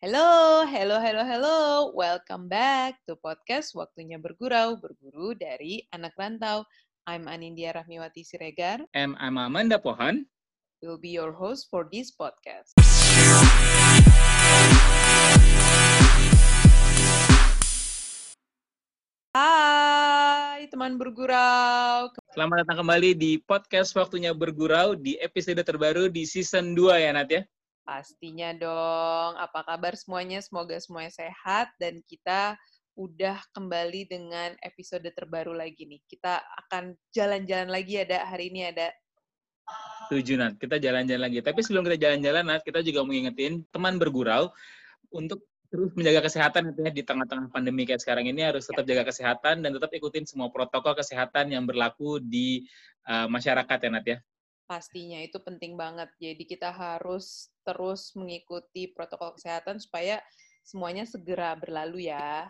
Hello, hello, hello, hello. Welcome back to podcast Waktunya Bergurau, berguru dari anak rantau. I'm Anindya Rahmiwati Siregar. And I'm Amanda Pohan. Will be your host for this podcast. Hai teman bergurau. Selamat datang kembali di podcast Waktunya Bergurau di episode terbaru di season 2 ya Nat ya. Pastinya dong. Apa kabar semuanya? Semoga semuanya sehat dan kita udah kembali dengan episode terbaru lagi nih. Kita akan jalan-jalan lagi ada hari ini ada Tujuh Nat, kita jalan-jalan lagi. Tapi sebelum kita jalan-jalan Nat, kita juga mau ingetin teman bergurau untuk terus menjaga kesehatan gitu ya di tengah-tengah pandemi kayak sekarang ini harus tetap jaga kesehatan dan tetap ikutin semua protokol kesehatan yang berlaku di uh, masyarakat ya Nat ya. Pastinya itu penting banget. Jadi kita harus terus mengikuti protokol kesehatan supaya semuanya segera berlalu ya.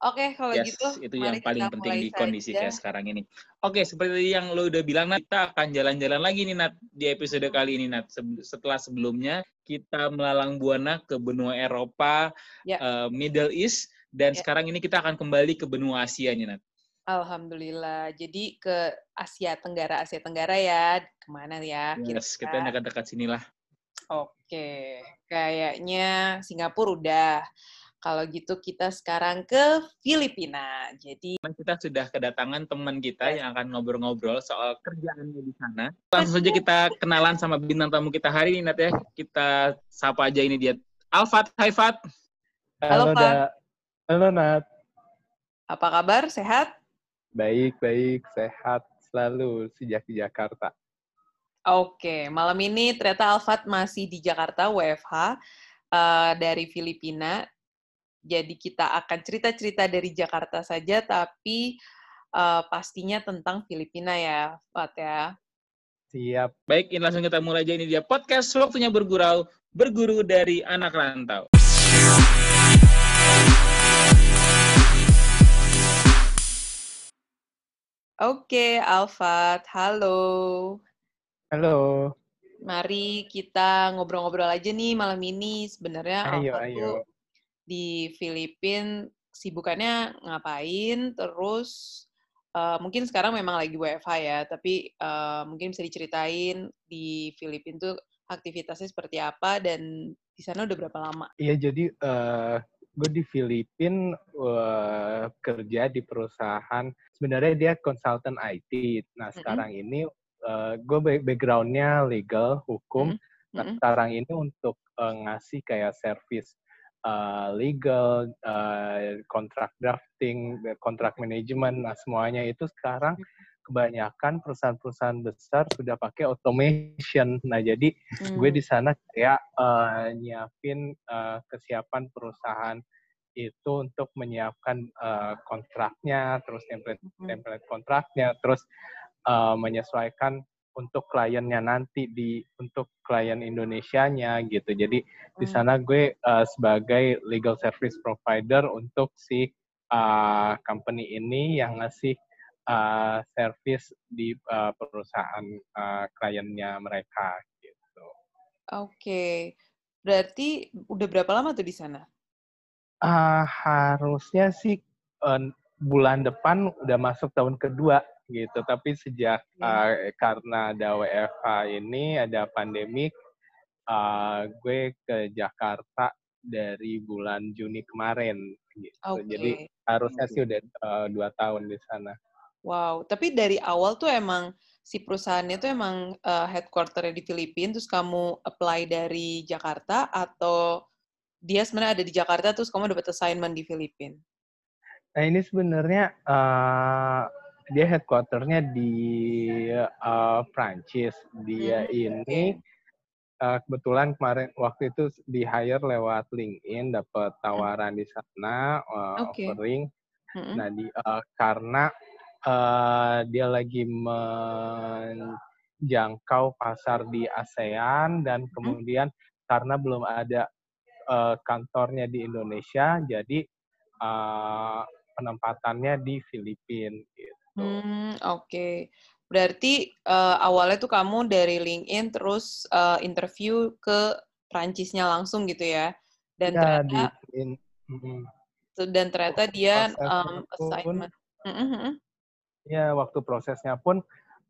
Oke, kalau yes, gitu itu yang paling penting di kondisi kayak sekarang ini. Oke, seperti yang lo udah bilang, Nat, kita akan jalan-jalan lagi nih, Nat, di episode kali ini, Nat. Setelah sebelumnya kita melalang buana ke benua Eropa, ya. uh, Middle East, dan ya. sekarang ini kita akan kembali ke benua Asia nih, Nat. Alhamdulillah. Jadi ke Asia Tenggara, Asia Tenggara ya, ke mana ya? Yes, kita, kita dekat-dekat sinilah. Oke, kayaknya Singapura udah. Kalau gitu kita sekarang ke Filipina. Jadi kita sudah kedatangan teman kita yang akan ngobrol-ngobrol soal kerjaannya di sana. Langsung saja kita kenalan sama bintang tamu kita hari ini Nat ya. Kita sapa aja ini dia. Alfat, hai Fat. Halo, Halo Fat. Halo Nat. Apa kabar? Sehat? Baik, baik, sehat selalu sejak di Jakarta. Oke, malam ini ternyata Alfat masih di Jakarta WFH uh, eh, dari Filipina jadi kita akan cerita-cerita dari Jakarta saja, tapi uh, pastinya tentang Filipina ya, Pak ya. Siap. Baik, ini langsung kita mulai aja. Ini dia podcast Waktunya Bergurau, berguru dari anak rantau. Oke, Alfat. Halo. Halo. Mari kita ngobrol-ngobrol aja nih malam ini. Sebenarnya ayo, Alfat ayo. tuh di Filipina sibukannya ngapain, terus uh, mungkin sekarang memang lagi WFH ya, tapi uh, mungkin bisa diceritain di Filipina tuh aktivitasnya seperti apa dan di sana udah berapa lama? Iya, jadi uh, gue di Filipina uh, kerja di perusahaan, sebenarnya dia konsultan IT. Nah, sekarang mm -hmm. ini uh, gue backgroundnya legal, hukum. Mm -hmm. Nah, sekarang ini untuk uh, ngasih kayak service uh, legal, kontrak uh, drafting, kontrak manajemen, nah semuanya itu sekarang kebanyakan perusahaan-perusahaan besar sudah pakai automation. Nah, jadi hmm. gue di sana kayak uh, nyiapin uh, kesiapan perusahaan itu untuk menyiapkan uh, kontraknya, terus template template kontraknya, terus uh, menyesuaikan untuk kliennya nanti di untuk klien Indonesia-nya gitu. Jadi di hmm. sana gue uh, sebagai legal service provider untuk si uh, company ini yang ngasih uh, service di uh, perusahaan uh, kliennya mereka gitu. Oke. Okay. Berarti udah berapa lama tuh di sana? Uh, harusnya sih uh, bulan depan udah masuk tahun kedua gitu. Tapi sejak uh, karena ada WFH ini, ada pandemik, uh, gue ke Jakarta dari bulan Juni kemarin. Gitu. Okay. Jadi harusnya sih udah uh, dua tahun di sana. Wow, tapi dari awal tuh emang si perusahaannya tuh emang uh, headquarternya di Filipina, terus kamu apply dari Jakarta atau dia sebenarnya ada di Jakarta terus kamu dapat assignment di Filipina? Nah ini sebenarnya uh, dia headquarternya di uh, Prancis. Dia hmm, ini uh, kebetulan kemarin waktu itu di hire lewat LinkedIn, dapat hmm. tawaran di sana uh, okay. offering. Hmm. Nah di uh, karena uh, dia lagi menjangkau pasar di ASEAN dan hmm. kemudian karena belum ada uh, kantornya di Indonesia, jadi uh, penempatannya di Filipina. Gitu. Hmm, oke. Okay. Berarti uh, awalnya tuh kamu dari LinkedIn terus uh, interview ke Prancisnya langsung gitu ya. Dan ya, ternyata di, in, mm, dan ternyata dia um, pun- assignment. Mm, mm, mm. ya waktu prosesnya pun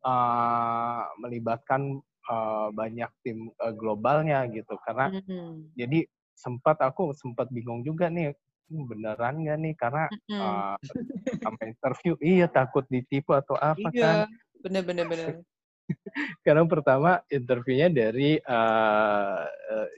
uh, melibatkan uh, banyak tim uh, globalnya gitu karena Mm, jadi sempat aku sempat bingung juga nih "Hmm, beneran nggak nih? Karena mm. uh, sama interview iya takut ditipu atau apa kan. Iya, bener-bener bener. karena pertama interviewnya dari uh, uh,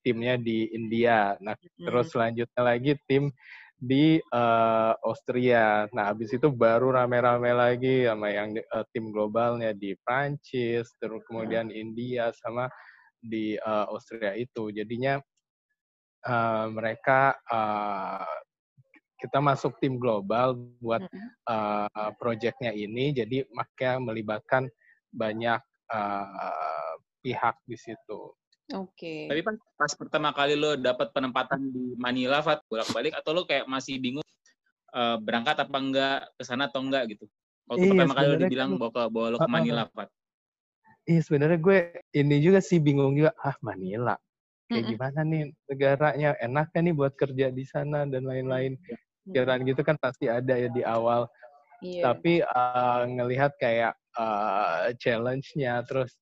timnya di India. Nah terus selanjutnya lagi tim di uh, Austria. Nah habis itu baru rame-rame lagi sama yang uh, tim globalnya di Prancis terus kemudian India sama di uh, Austria itu. Jadinya uh, mereka uh, kita masuk tim global buat uh, proyeknya ini jadi makanya melibatkan banyak uh, pihak di situ. Oke. Tapi pas, pas pertama kali lo dapat penempatan di Manila, Fat, bolak-balik atau lo kayak masih bingung eh, berangkat apa enggak ke sana atau enggak gitu? Waktu Iya, pertama kali lo dibilang bawa ke bawa lo ke. Manila, Fat. Iya sebenarnya gue ini juga sih bingung juga ah Manila kayak gimana nih negaranya? Enaknya nih buat kerja di sana dan lain-lain. Pikiran gitu kan pasti ada ya di awal. Iya. tapi uh, ngelihat kayak uh, challenge-nya terus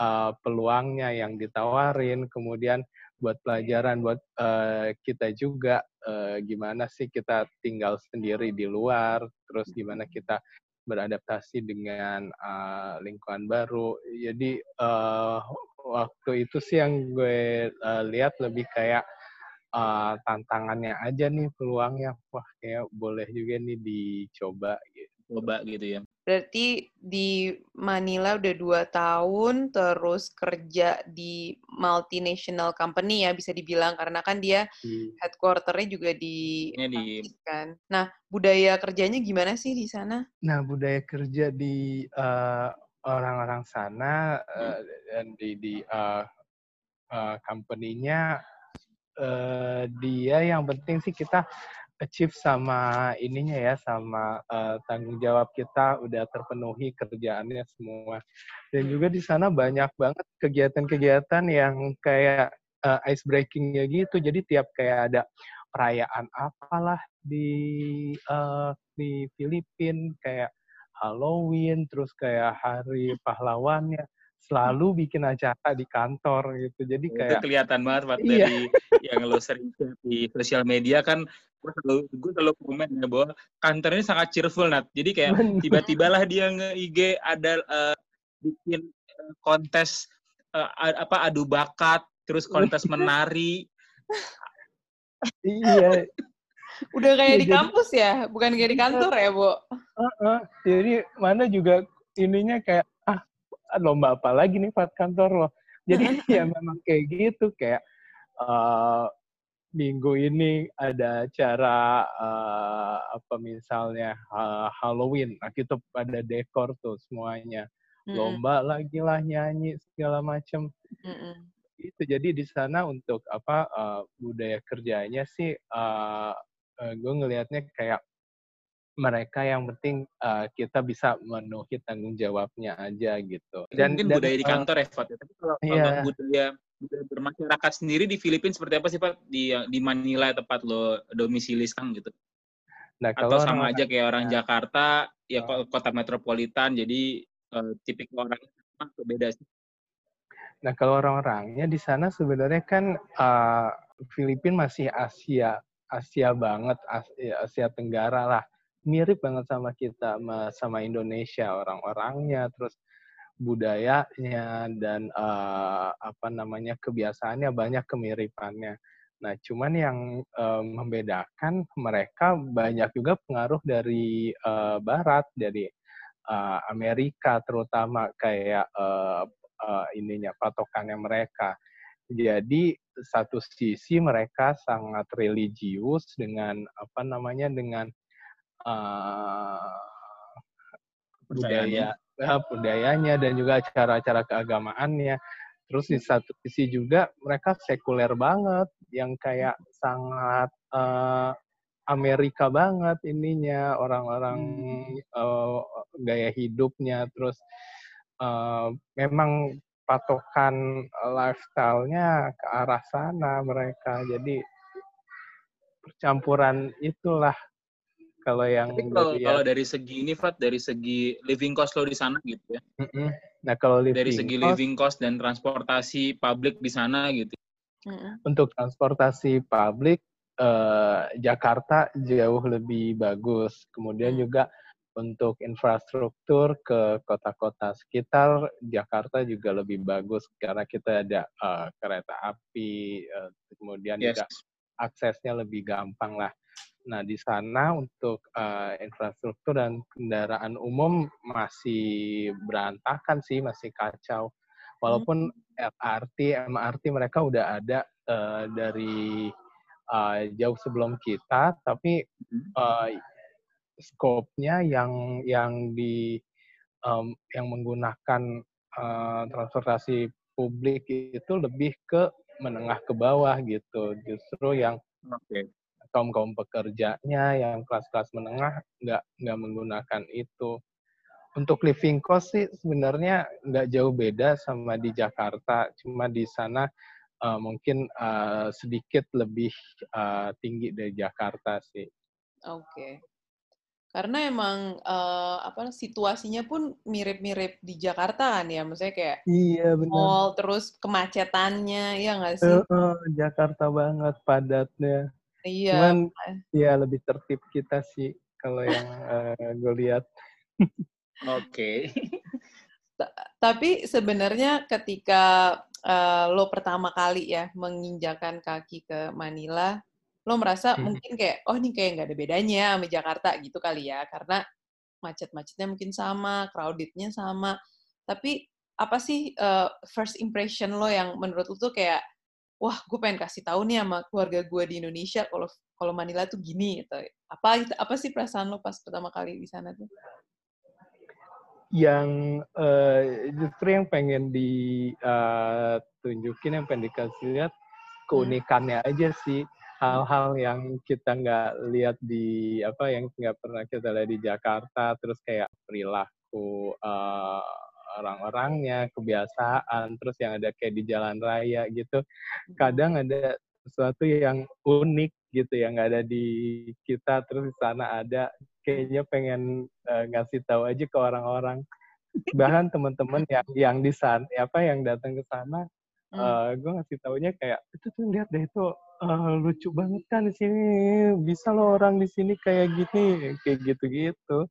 uh, peluangnya yang ditawarin kemudian buat pelajaran buat uh, kita juga uh, gimana sih kita tinggal sendiri di luar terus gimana kita beradaptasi dengan uh, lingkungan baru. Jadi uh, waktu itu sih yang gue uh, lihat lebih kayak uh, tantangannya aja nih peluangnya wah kayak boleh juga nih dicoba gitu Coba gitu ya. Berarti di Manila udah dua tahun, terus kerja di multinational company ya bisa dibilang karena kan dia Di- headquarter-nya juga di Ini di kan. Nah, budaya kerjanya gimana sih di sana? Nah, budaya kerja di eh, orang-orang sana eh, dan di di eh, eh, company-nya eh, dia yang penting sih kita achieve sama ininya ya sama eh, tanggung jawab kita udah terpenuhi kerjaannya semua. Dan juga di sana banyak banget kegiatan-kegiatan yang kayak eh, ice breaking ya gitu. Jadi tiap kayak ada perayaan apalah di eh, di Filipina kayak Halloween, terus kayak hari pahlawannya, selalu bikin acara di kantor gitu. Jadi itu kayak kelihatan banget Fat Iya. dari yang lo sering di sosial media kan gue selalu gue selalu komen ya bahwa kantornya sangat cheerful Nat. Jadi kayak Bener. tiba-tibalah dia nge IG ada eh, bikin eh, kontes a- apa adu bakat, terus kontes menari. iya, Udah kayak Iya, di jadi- kampus ya, bukan kayak di kantor ya, Bu? heeh. jadi mana juga ininya kayak ah lomba apa lagi nih Pak kantor loh. Jadi ya memang kayak gitu kayak eh, minggu ini ada acara eh, apa misalnya eh, Halloween, nah kita pada dekor tuh semuanya. Lomba lagi lah nyanyi segala macam mm-mm. itu jadi di sana untuk apa uh, budaya kerjanya sih uh, uh, gue ngelihatnya kayak mereka yang penting uh, kita bisa memenuhi tanggung jawabnya aja gitu Dan, mungkin budaya di uh, kantor ya Fat. ya. Tapi kalau, kalau Iya. budaya budaya bermasyarakat sendiri di Filipina seperti apa sih Pak di di Manila tempat lo domisili sekarang gitu? nah Atau kalau sama orang- aja kayak orang Jakarta ya Oh. ko- kota metropolitan jadi eh, tipikal orang sama atau beda sih? Nah, kalau orang-orangnya di sana sebenarnya kan uh, Filipina masih Asia, Asia banget, As- ya, Asia Tenggara lah. Mirip banget sama kita, sama Indonesia, orang-orangnya, terus budayanya dan uh, apa namanya kebiasaannya banyak kemiripannya. Nah, cuman yang uh, membedakan mereka banyak juga pengaruh dari uh, Barat, dari uh, Amerika terutama kayak uh, uh, ininya patokannya mereka. Jadi satu sisi mereka sangat religius dengan apa namanya dengan uh, budaya uh, budayanya dan juga cara-cara keagamaannya. Terus di satu sisi juga mereka sekuler banget yang kayak sangat uh, Amerika banget ininya orang-orang uh, gaya hidupnya. Terus uh, memang patokan lifestyle-nya ke arah sana mereka. Jadi percampuran itulah kalau yang Tapi kalau, kalau dari segi ini Fat dari segi living cost lo di sana gitu ya? Nah kalau living dari segi cost, living cost dan transportasi publik di sana gitu. Untuk transportasi publik eh, Jakarta jauh lebih bagus. Kemudian Hmm. juga untuk infrastruktur ke kota-kota sekitar Jakarta juga lebih bagus karena kita ada eh, kereta api eh, kemudian yes juga aksesnya lebih gampang lah. Nah di sana untuk eh, infrastruktur dan kendaraan umum masih berantakan sih, masih kacau. Walaupun LRT, MRT mereka udah ada eh, dari eh, jauh sebelum kita, tapi eh, skopnya yang yang di em, yang menggunakan eh, transportasi publik itu lebih ke menengah ke bawah gitu. Justru yang oke kaum kaum pekerjanya yang kelas-kelas menengah nggak nggak menggunakan itu untuk living cost sih sebenarnya nggak jauh beda sama di Jakarta cuma di sana eh, mungkin eh, sedikit lebih eh, tinggi dari Jakarta sih Oke. Karena emang eh, apa situasinya pun mirip-mirip di Jakarta kan ya, maksudnya kayak iya mall terus kemacetannya, ya nggak sih? Jakarta banget padatnya Iya. cuman ya lebih tertib kita sih kalau yang gue lihat oke Tapi sebenarnya ketika eh, lo pertama kali ya menginjakan kaki ke Manila, lo merasa Hmm. mungkin kayak, oh ini kayak nggak ada bedanya sama Jakarta gitu kali ya, karena macet-macetnya mungkin sama, crowded-nya sama. Tapi apa sih eh, first impression lo yang menurut lo tuh kayak, wah gue pengen kasih tahu nih sama keluarga gue di Indonesia kalau kalau Manila tuh gini gitu. Apa apa sih perasaan lo pas pertama kali di sana tuh? yang eh, justru yang pengen ditunjukin yang pengen dikasih lihat keunikannya aja sih hal-hal yang kita nggak lihat di apa yang nggak pernah kita lihat di Jakarta terus kayak perilaku eh, orang-orangnya kebiasaan terus yang ada kayak di jalan raya gitu kadang ada sesuatu yang unik gitu yang nggak ada di kita terus di sana ada kayaknya pengen uh, ngasih tahu aja ke orang-orang bahkan teman-teman yang yang di sana apa yang datang ke sana Hmm. uh, gue ngasih taunya kayak itu tuh lihat deh itu uh, lucu banget kan di sini bisa loh orang di sini kayak gini kayak gitu-gitu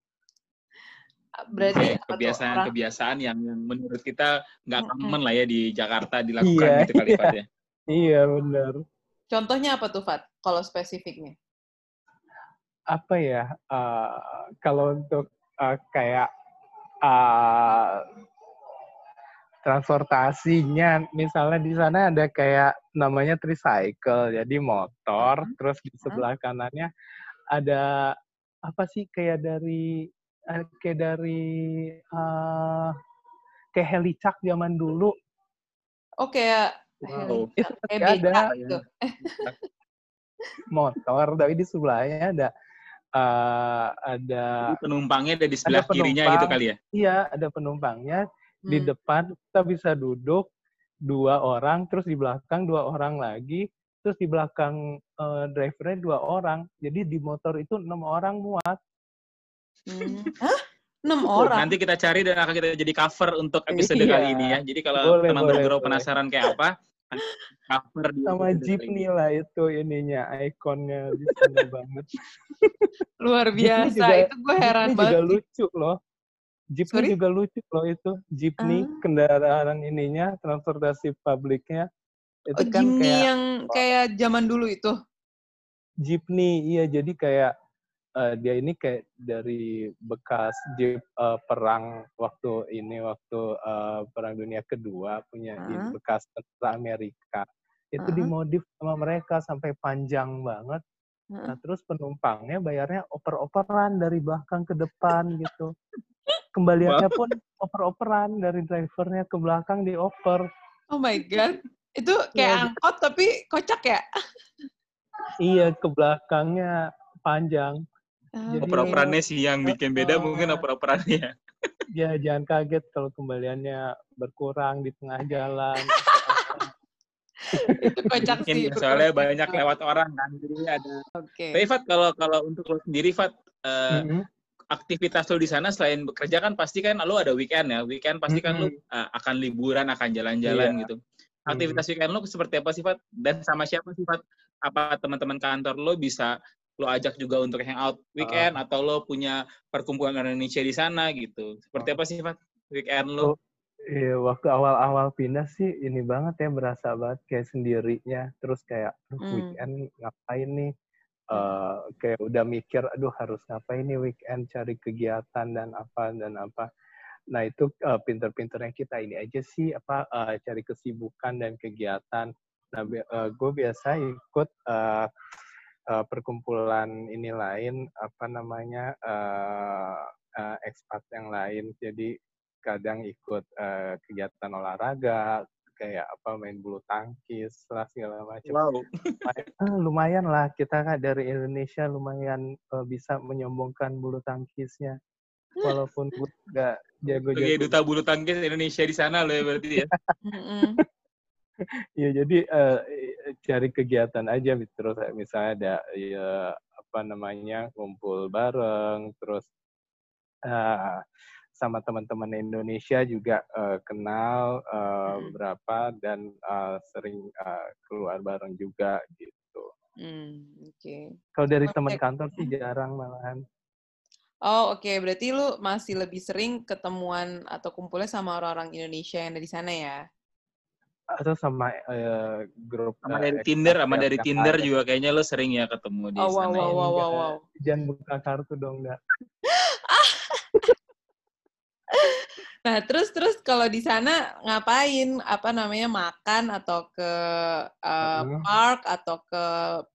Berarti apa tuh, orang- kebiasaan-kebiasaan yang, yang menurut kita nggak common lah ya di Jakarta dilakukan Iya, gitu kali iya. Fat ya. iya benar contohnya apa tuh Fat? Kalau spesifiknya? apa ya uh, kalau untuk uh, kayak uh, transportasinya misalnya di sana ada kayak namanya tricycle jadi motor Mhm. terus di sebelah kanannya ada apa sih kayak dari eh, kayak dari uh, kayak helicak zaman dulu Oh kayak Wow. itu kayak ada beca gitu. motor tapi di sebelahnya ada uh, ada Jadi penumpangnya ada di sebelah Ada kirinya gitu kali ya. iya ada penumpangnya di Hmm. depan kita bisa duduk dua orang terus di belakang dua orang lagi terus di belakang eh, drivernya dua orang jadi di motor itu enam orang muat Hmm. Hah? Enam orang? Nanti kita cari dan akan kita jadi cover untuk episode Iya. kali ini ya. Jadi kalau Boleh, teman-teman boleh. penasaran kayak apa, cover sama jeepney kali lah itu ininya ikonnya di sana banget Luar biasa. juga- itu gue heran banget. juga lucu loh jeepney Sorry? juga lucu loh itu jeepney Ah. kendaraan ininya transportasi publiknya itu Oh, kan Jimny kayak yang kayak zaman dulu itu. jeepney iya jadi kayak eh, dia ini kayak dari bekas jeep eh, perang waktu ini waktu eh, perang dunia kedua punya Heeh. bekas tentara Amerika itu Heeh. dimodif sama mereka sampai panjang banget nah terus penumpangnya bayarnya oper-operan dari belakang ke depan gitu kembaliannya pun oper-operan dari drivernya ke belakang dioper Oh my god. Itu kayak Iya. angkot tapi kocak ya? iya ke belakangnya panjang Ah, Jadi- Oper-operannya sih yang bikin beda Uh, mungkin oper-operannya. ya jangan kaget kalau kembaliannya berkurang di tengah jalan. itu kocak sih. soalnya banyak lewat orang kan, jadi ada. Oke. Okay. Tapi Fat, kalau kalau untuk lo sendiri Fat, uh, mm-hmm. Aktivitas lo di sana selain bekerja kan pasti kan lo ada weekend ya, weekend pasti kan mm-hmm. lo uh, akan liburan, akan jalan-jalan yeah. gitu. Aktivitas mm-hmm. weekend lo seperti apa sih Fat? Dan sama siapa sih Fat? Apa teman-teman kantor lo bisa lo ajak juga untuk hangout weekend uh, atau lo punya perkumpulan Indonesia di sana gitu. Seperti uh, apa sih Fat weekend lo? Oh, iya, waktu awal-awal pindah sih ini banget ya berasa banget kayak sendirinya. Terus kayak hmm. weekend ngapain nih? Uh, kayak udah mikir, aduh harus ngapain nih weekend cari kegiatan dan apa dan apa. Nah itu uh, pinter-pinternya kita ini aja sih apa uh, cari kesibukan dan kegiatan. Nah uh, gue biasa ikut uh, uh, perkumpulan ini lain apa namanya uh, uh, ekspat yang lain jadi kadang ikut uh, kegiatan olahraga kayak apa main bulu tangkis lah segala macam. Wow. lumayan lah kita kan dari Indonesia lumayan uh, bisa menyombongkan bulu tangkisnya. Walaupun nggak jago-jago. Sebagai duta bulu tangkis Indonesia di sana loh ya berarti ya. Iya jadi uh, cari kegiatan aja terus misalnya ada ya apa namanya ngumpul bareng terus uh, sama teman-teman Indonesia juga uh, kenal uh, hmm. berapa dan uh, sering uh, keluar bareng juga gitu. Hmm, Oke. Okay. Kalau dari teman kantor sih jarang malahan. Oh oke, okay. berarti lu masih lebih sering ketemuan atau kumpulnya sama orang-orang Indonesia yang ada di sana ya? atau sama uh, grup sama uh, dari Tinder sama dari Tinder juga kayaknya lo sering ya ketemu di oh, sana. Wow, ya. wow, wow, wow. Jangan buka kartu dong, enggak. Nah, terus terus kalau di sana ngapain? Apa namanya makan atau ke uh, park atau ke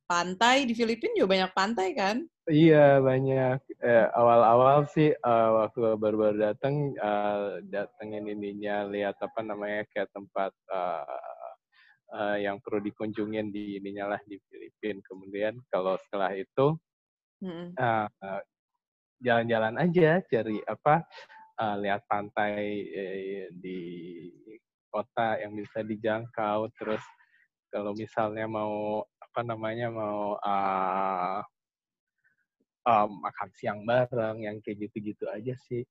pantai? Di Filipina juga banyak pantai kan? Iya banyak. Eh, awal-awal sih uh, waktu baru-baru datang uh, datengin ininya lihat apa namanya kayak tempat uh, uh, yang perlu dikunjungin di ininya lah di Filipina. Kemudian kalau setelah itu hmm. uh, uh, jalan-jalan aja cari apa uh, lihat pantai eh, di kota yang bisa dijangkau. Terus kalau misalnya mau apa namanya mau uh, um, makan siang bareng yang kayak gitu-gitu aja sih.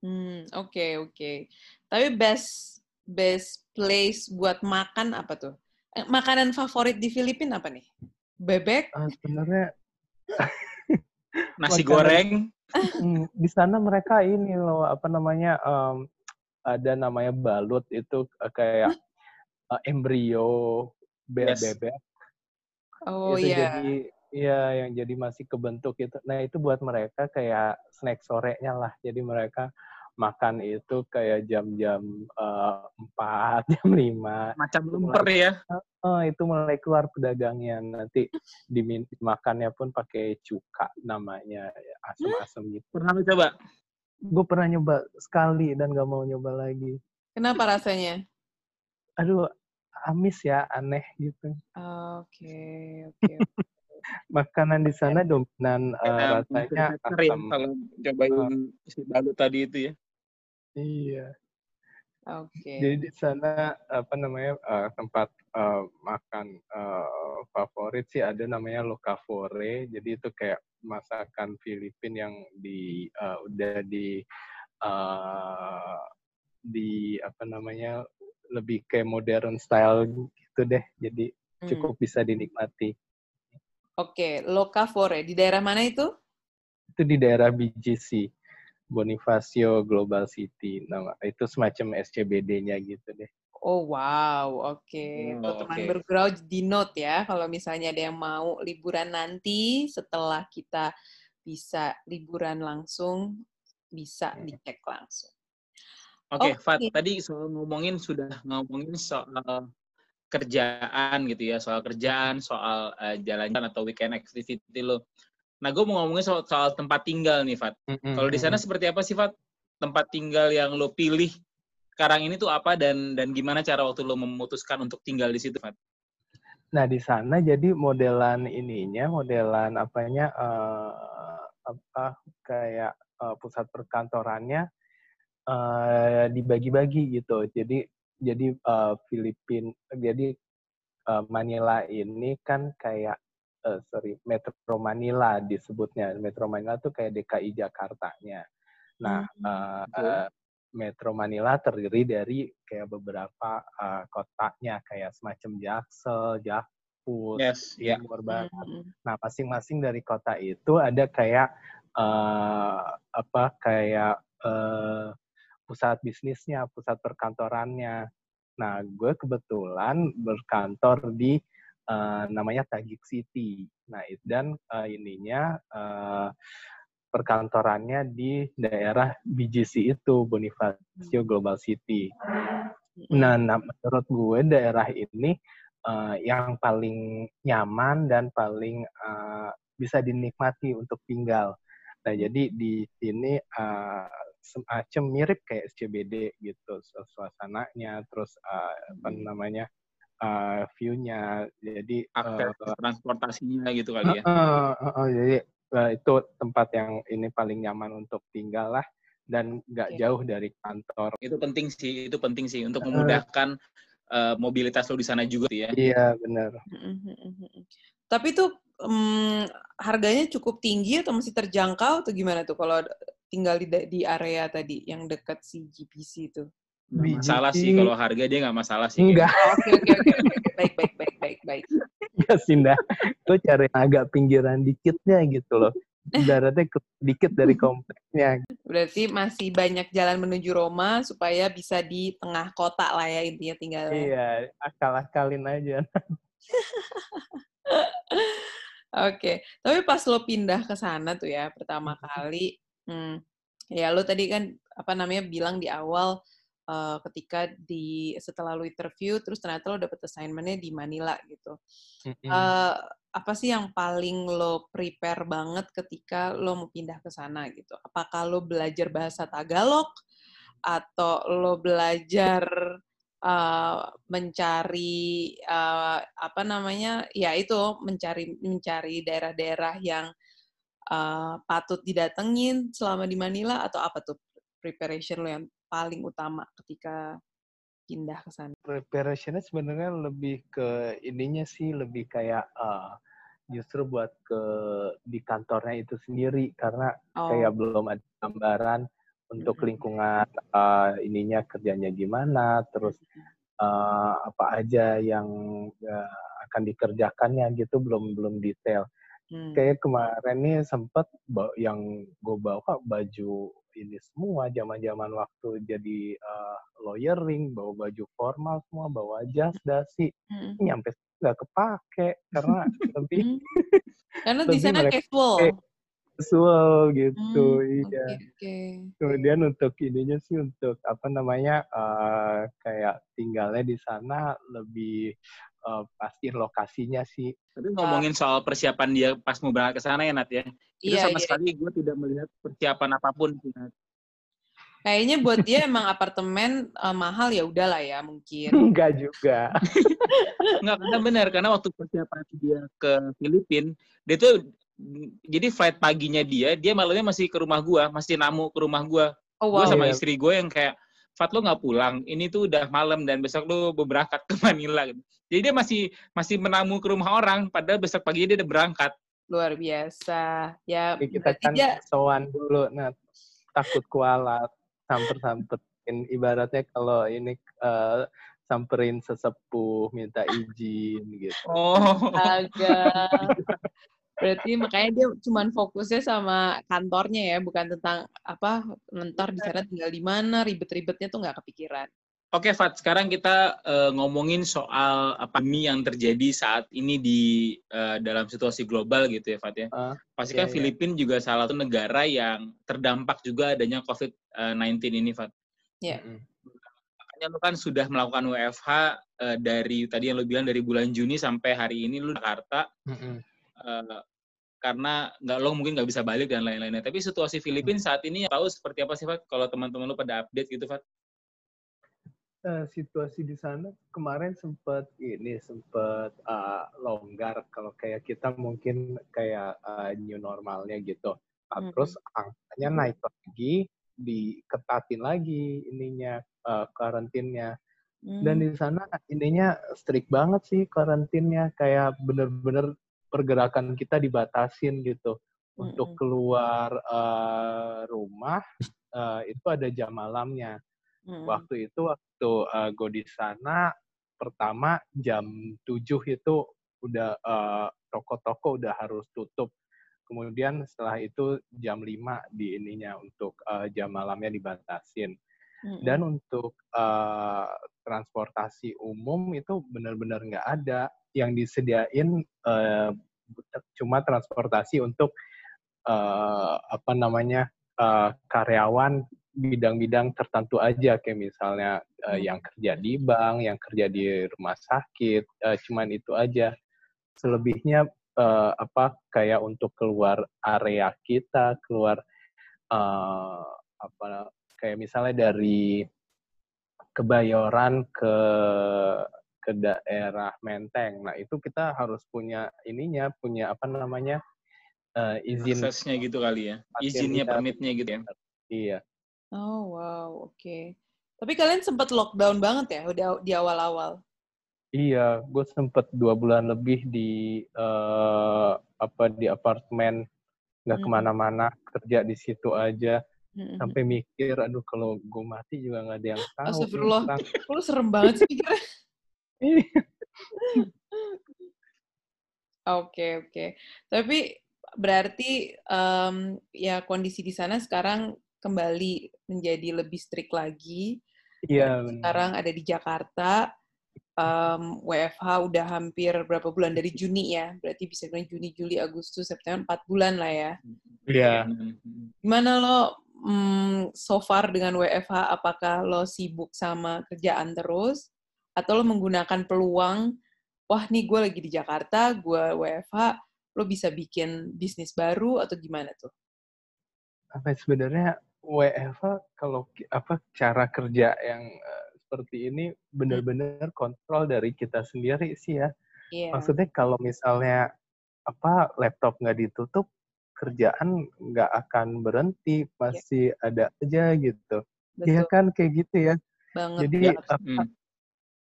Hmm, oke okay, oke. Okay. Tapi best best place buat makan apa tuh? Eh, makanan favorit di Filipina apa nih? Bebek? Uh, sebenarnya nasi goreng. Hmm, di sana mereka ini loh apa namanya um, ada namanya balut itu uh, kayak uh, embrio be yes. bebek. Oh iya. Yeah. Jadi Iya, yang jadi masih kebentuk itu. Nah, itu buat mereka kayak snack sorenya lah. Jadi mereka makan itu kayak jam-jam uh, eh, 4, jam 5. Macam lemper ya? Oh, itu mulai keluar pedagangnya. Nanti dimakannya pun pakai cuka namanya. Ya, asam-asam gitu. Pernah lu coba? Gue pernah nyoba sekali dan gak mau nyoba lagi. Kenapa rasanya? Aduh, amis ya, aneh gitu. Oke, oke makanan di sana dominan uh, rasanya asam. Kalau cobain uh, si balut tadi itu ya. Iya. Oke. Okay. Jadi di sana apa namanya uh, tempat uh, makan uh, favorit sih ada namanya Locavore. Jadi itu kayak masakan Filipina yang di uh, udah di uh, di apa namanya lebih kayak modern style gitu deh. Jadi cukup hmm. bisa dinikmati. Oke, Locavore. Di daerah mana itu? Itu di daerah BGC, Bonifacio Global City. Nama itu semacam SCBD-nya gitu deh. Oh wow, oke. Okay. Oh, teman okay. berground di note ya, kalau misalnya ada yang mau liburan nanti setelah kita bisa liburan langsung, bisa hmm. dicek langsung. Oke, okay, okay. Fat, tadi ngomongin sudah ngomongin soal kerjaan gitu ya, soal kerjaan, soal uh, jalan-jalan atau weekend activity lo. Nah, gue mau ngomongin soal, soal tempat tinggal nih, Fat. Mm-hmm. Kalau di sana seperti apa sih, Fat? Tempat tinggal yang lo pilih sekarang ini tuh apa dan dan gimana cara waktu lo memutuskan untuk tinggal di situ, Fat? Nah, di sana jadi modelan ininya, modelan apanya uh, apa kayak uh, pusat perkantorannya uh, dibagi-bagi gitu. Jadi jadi uh, Filipin jadi uh, Manila ini kan kayak uh, sorry Metro Manila disebutnya Metro Manila tuh kayak DKI Jakarta-nya. Nah hmm. uh, uh, Metro Manila terdiri dari kayak beberapa uh, kotanya kayak semacam Jaksel, Jakpus, yes, yeah. Timur Barat. Mm-hmm. Nah, masing-masing dari kota itu ada kayak uh, apa kayak uh, pusat bisnisnya, pusat perkantorannya. Nah, gue kebetulan berkantor di uh, namanya Tajik City. Nah, dan uh, ininya uh, perkantorannya di daerah BGC itu Bonifacio Global City. Nah, nah menurut gue daerah ini uh, yang paling nyaman dan paling uh, bisa dinikmati untuk tinggal. Nah, jadi di sini uh, semacam mirip kayak SCBD gitu suasananya, terus uh, apa namanya uh, view-nya, jadi akses uh, transportasinya gitu kali ya. Uh, uh, uh, jadi uh, itu tempat yang ini paling nyaman untuk tinggal lah dan nggak okay. jauh dari kantor. Itu penting sih, itu penting sih untuk memudahkan uh, mobilitas lo di sana juga ya. Iya benar. Tapi itu um, harganya cukup tinggi atau masih terjangkau atau gimana tuh kalau tinggal di di area tadi yang dekat si GPC itu? Gak masalah sih kalau harga dia nggak masalah sih. Enggak. Oke oke oke. Baik baik baik baik baik. Enggak sih, Gue cari agak pinggiran dikitnya gitu loh. Daratnya dikit dari kompleksnya. Berarti masih banyak jalan menuju Roma supaya bisa di tengah kota lah ya intinya tinggalnya. Iya, akal-akalin aja. Oke, tapi pas lo pindah ke sana tuh ya pertama kali, hmm, ya lo tadi kan apa namanya bilang di awal uh, ketika di setelah lo interview terus ternyata lo dapet assignmentnya di Manila gitu. Mm-hmm. Uh, apa sih yang paling lo prepare banget ketika lo mau pindah ke sana gitu? Apakah lo belajar bahasa Tagalog atau lo belajar uh, mencari uh, apa namanya ya itu mencari mencari daerah-daerah yang uh, patut didatengin selama di Manila atau apa tuh preparation lo yang paling utama ketika pindah ke sana? Preparationnya sebenarnya lebih ke ininya sih lebih kayak uh, justru buat ke di kantornya itu sendiri karena oh. kayak belum ada gambaran untuk lingkungan uh, ininya kerjanya gimana, terus uh, apa aja yang uh, akan dikerjakannya gitu belum belum detail. Hmm. Kayak kemarin nih sempet yang gue bawa baju ini semua zaman-zaman waktu jadi uh, lawyering, bawa baju formal semua, bawa jas, dasi, hmm. nyampe nggak kepake karena lebih hmm. karena di sana casual. Casual gitu, hmm, iya. Okay, okay. Kemudian untuk ininya sih untuk apa namanya uh, kayak tinggalnya di sana lebih uh, pasti lokasinya sih. Tapi ngomongin soal persiapan dia pas mau berangkat ke sana ya Nat ya. Itu iya, sama iya. sekali gue tidak melihat persiapan apa pun sih Nat. Kayaknya buat dia emang apartemen uh, mahal ya udahlah ya mungkin. Enggak juga. Enggak karena benar karena waktu persiapan dia ke Filipina dia tuh jadi flight paginya dia dia malamnya masih ke rumah gua masih namu ke rumah gua. Oh, wow. Gua sama yeah. istri gue yang kayak Fat lo nggak pulang, ini tuh udah malam dan besok lo berangkat ke Manila. Gitu. Jadi dia masih masih menamu ke rumah orang, padahal besok pagi dia udah berangkat. Luar biasa. Ya, Jadi kita kan dia... sowan dulu, nah takut kualat samper-samperin ibaratnya kalau ini uh, samperin sesepuh minta izin gitu. Oh. Agak. Berarti makanya dia cuma fokusnya sama kantornya ya, bukan tentang apa mentor di sana tinggal di mana, ribet-ribetnya tuh nggak kepikiran. Oke, Fat. Sekarang kita uh, ngomongin soal apa ini yang terjadi saat ini di uh, dalam situasi global gitu ya, Fat ya. Uh, Pasti kan iya, iya. Filipina juga salah satu negara yang terdampak juga adanya COVID-19 ini, Fat. Iya. Yeah. Makanya lu kan sudah melakukan WFH uh, dari tadi yang lu bilang dari bulan Juni sampai hari ini lu di Jakarta. Mm -hmm. uh, karena nggak lo mungkin nggak bisa balik dan lain-lainnya. Tapi situasi Filipina saat ini tahu seperti apa sih, Fat? Kalau teman-teman lo pada update gitu, Fat? Uh, situasi di sana kemarin sempat ini sempat uh, longgar kalau kayak kita mungkin kayak uh, new normalnya gitu. Nah, hmm. Terus angkanya naik lagi, diketatin lagi ininya uh, karantinnya. Dan Hmm. di sana ininya strict banget sih karantinnya, kayak bener-bener pergerakan kita dibatasin gitu. Untuk Mm-mm. keluar eh, rumah eh, itu ada jam malamnya. Mm-mm. Waktu itu waktu eh, gue di sana pertama jam 7 itu udah eh, toko-toko udah harus tutup. Kemudian setelah itu jam 5 di ininya untuk eh, jam malamnya dibatasin. Mm-mm. Dan untuk eh, transportasi umum itu benar-benar nggak ada. Yang disediain eh, cuma transportasi untuk eh, apa namanya eh, karyawan bidang-bidang tertentu aja kayak misalnya Hmm. yang kerja di bank, yang kerja di rumah sakit, eh, cuman itu aja. Selebihnya eh, apa kayak untuk keluar area kita, keluar eh, apa kayak misalnya dari Kebayoran ke ke daerah Menteng. Nah, itu kita harus punya ininya, punya apa namanya? eh, izin Aksesnya gitu kali ya. Izinnya, permitnya gitu ya. Iya. Oh wow, oke. Tapi kalian sempat lockdown banget ya, udah di awal-awal. Iya, gue sempet dua bulan lebih di eh, apa di apartemen, nggak Hmm. ke mana-mana, kerja di situ aja. Mm-mm. Sampai mikir, aduh kalau gue mati juga nggak ada yang tahu. Astagfirullah. Lu serem banget sih mikirnya. Iya. Oke, oke. Tapi berarti em, ya kondisi di sana sekarang kembali menjadi lebih strict lagi. Iya. Sekarang ada di Jakarta. Em, WFH udah hampir berapa bulan dari Juni ya? Berarti bisa bilang Juni, Juli, Agustus, September, 4 bulan lah ya. Iya. Gimana lo mm, so far dengan WFH? Apakah lo sibuk sama kerjaan terus? Atau lo menggunakan peluang, wah nih gue lagi di Jakarta, gue WFH, lo bisa bikin bisnis baru atau gimana tuh? Apa sebenarnya WFH kalau apa cara kerja yang eh, seperti ini benar-benar kontrol dari kita sendiri sih ya. Iya. Maksudnya kalau misalnya apa laptop nggak ditutup, kerjaan nggak akan berhenti, masih ada aja gitu. Iya kan kayak gitu ya. banget. Jadi banget. apa, Hmm.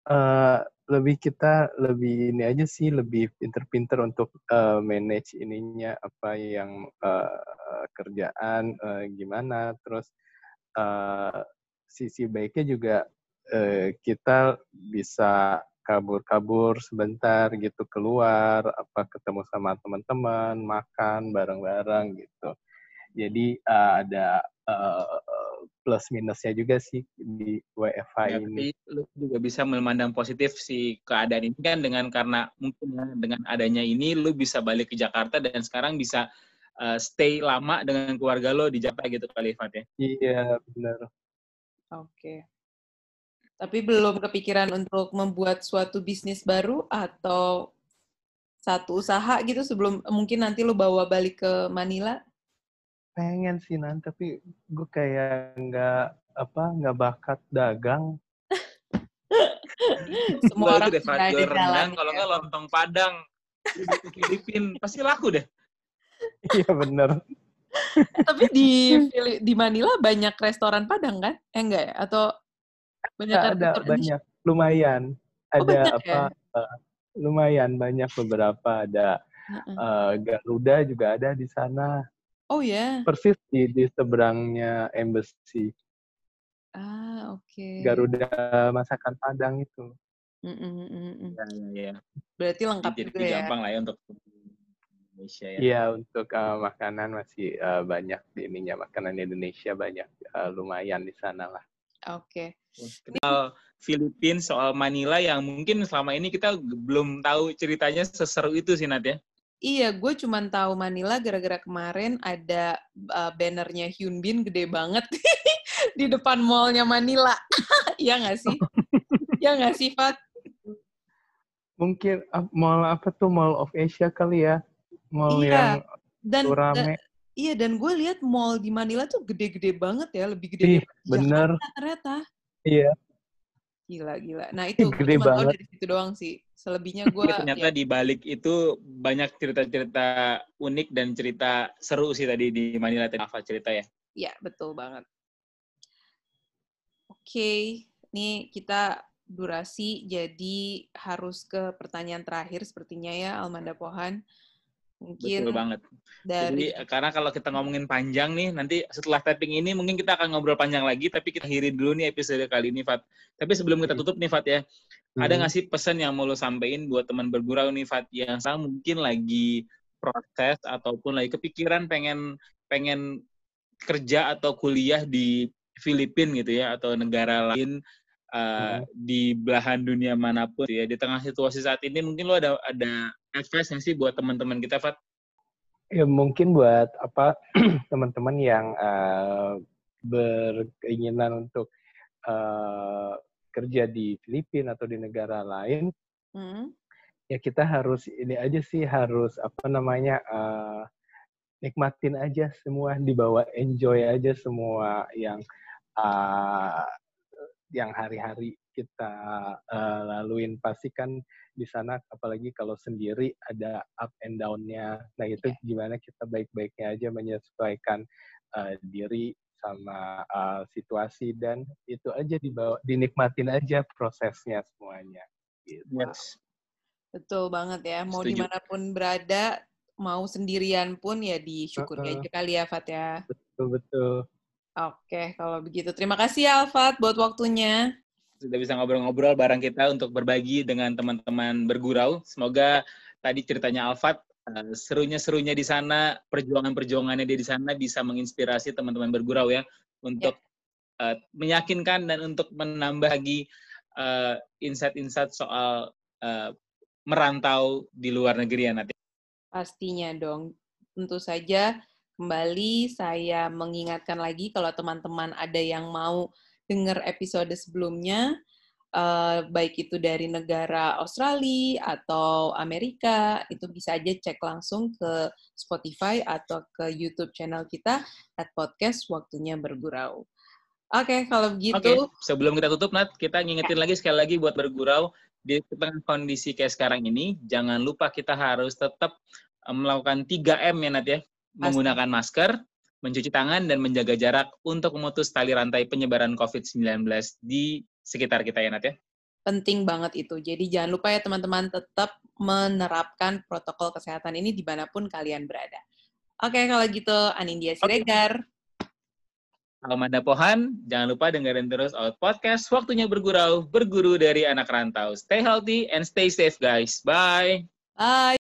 Eh, lebih kita lebih ini aja sih lebih pinter-pinter untuk eh, manage ininya apa yang eh, kerjaan eh, gimana, terus eh, sisi baiknya juga eh, kita bisa kabur-kabur sebentar gitu keluar apa ketemu sama teman-teman makan bareng-bareng gitu. Jadi eh, ada eh, plus minusnya juga sih di WFH Ya, ini tapi lu juga bisa memandang positif si keadaan ini kan dengan karena mungkin ya, dengan adanya ini lu bisa balik ke Jakarta dan sekarang bisa uh, stay lama dengan keluarga lo di Jakarta gitu kali Fat ya. iya benar Oke. Tapi belum kepikiran untuk membuat suatu bisnis baru atau satu usaha gitu sebelum mungkin nanti lo bawa balik ke Manila? Pengen sih nanti tapi gue kayak nggak apa nggak bakat dagang. Semua orang deh jual rendang jalan. kalau nggak lontong Padang. Di Filipina pasti laku deh. iya bener. Tapi di di Manila banyak restoran Padang kan? Eh enggak ya? Atau banyak ada, banyak. Lumayan. Oh, ada banyak apa eh, lumayan banyak beberapa. Ada eh, Garuda juga ada di sana Oh ya. persis di di seberangnya embassy Ah, oke. Garuda masakan Padang itu Mm, mm, mm, mm. Ya, ya, ya. Berarti lengkap Jadi juga ya. gampang lah ya untuk Indonesia ya. Iya untuk eh, makanan masih eh, banyak di ininya makanan Indonesia banyak eh, lumayan di sana lah Oke. Soal Filipina, soal Manila yang mungkin selama ini kita belum tahu ceritanya seseru itu sih Nat ya. Iya, gue cuma tahu Manila gara-gara kemarin ada uh, bannernya Hyun Bin gede banget di depan mallnya Manila. Iya nggak sih? Iya nggak sih, Fat? mungkin ah, mall apa tuh Mall of Asia kali ya mall Iya. yang Dan tuh rame da- iya dan gue lihat mall di Manila tuh gede-gede banget ya, lebih gede Ih, bener. Jakarta ternyata. iya Gila, gila. Nah itu gue Gede cuma tahu banget. dari situ doang sih. Selebihnya gue ternyata ya, di balik itu banyak cerita-cerita unik dan cerita seru sih tadi di Manila tadi Alfa cerita ya. ya betul banget. Oke, nih kita durasi, jadi harus ke pertanyaan terakhir sepertinya ya, Almanda Pohan. Mungkin Betul banget. Dari... Jadi karena kalau kita ngomongin panjang nih, nanti setelah tapping ini mungkin kita akan ngobrol panjang lagi, tapi kita akhiri dulu nih episode kali ini, Fat. Tapi sebelum kita tutup nih, Fat ya, hmm. ada nggak sih pesan yang mau lo sampein buat teman bergurau nih, Fat, yang sekarang mungkin lagi proses ataupun lagi kepikiran pengen pengen kerja atau kuliah di Filipina gitu ya, atau negara lain uh, hmm. di belahan dunia mana pun ya di tengah situasi saat ini mungkin lo ada ada advice sih buat teman-teman kita Fat? Ya mungkin buat apa teman-teman yang uh, berkeinginan untuk uh, kerja di Filipina atau di negara lain, hmm. ya kita harus ini aja sih harus apa namanya uh, nikmatin aja semua dibawa enjoy aja semua yang uh, yang hari-hari kita uh, laluin pasti kan di sana apalagi kalau sendiri ada up and down-nya. Nah, itu iya. gimana kita baik-baiknya aja menyesuaikan uh, diri sama uh, situasi dan itu aja dibawa dinikmatin aja prosesnya semuanya. Gitu. Yes. Betul banget ya. Mau Setuju. di mana pun berada, mau sendirian pun ya disyukuri uh -uh. aja kali ya, Fat ya. Betul betul. Oke, kalau begitu. Terima kasih ya, Alfat, buat waktunya. Sudah bisa ngobrol-ngobrol bareng kita untuk berbagi dengan teman-teman bergurau. Semoga tadi ceritanya Alfat, uh, serunya-serunya di sana, perjuangan-perjuangannya dia di sana bisa menginspirasi teman-teman bergurau ya, untuk yeah. uh, meyakinkan dan untuk menambah lagi uh, insight-insight soal uh, merantau di luar negeri ya, nanti. Pastinya dong. Tentu saja kembali saya mengingatkan lagi kalau teman-teman ada yang mau dengar episode sebelumnya, uh, baik itu dari negara Australia atau Amerika, itu bisa aja cek langsung ke Spotify atau ke YouTube channel kita at podcast Waktunya Bergurau. Oke, okay, kalau begitu. Okay. Sebelum kita tutup, Nat, kita ngingetin ya. lagi sekali lagi buat bergurau di tengah kondisi kayak sekarang ini, jangan lupa kita harus tetap eh, melakukan 3M ya, Nat ya menggunakan masker, mencuci tangan, dan menjaga jarak untuk memutus tali rantai penyebaran COVID-19 di sekitar kita ya, Nat ya? Penting banget itu. Jadi jangan lupa ya teman-teman tetap menerapkan protokol kesehatan ini di mana pun kalian berada. Oke, kalau gitu Anindya Siregar. Okay. Almanda Pohan, jangan lupa dengerin terus Out Podcast, waktunya bergurau, berguru dari anak rantau. Stay healthy and stay safe guys. Bye! Bye!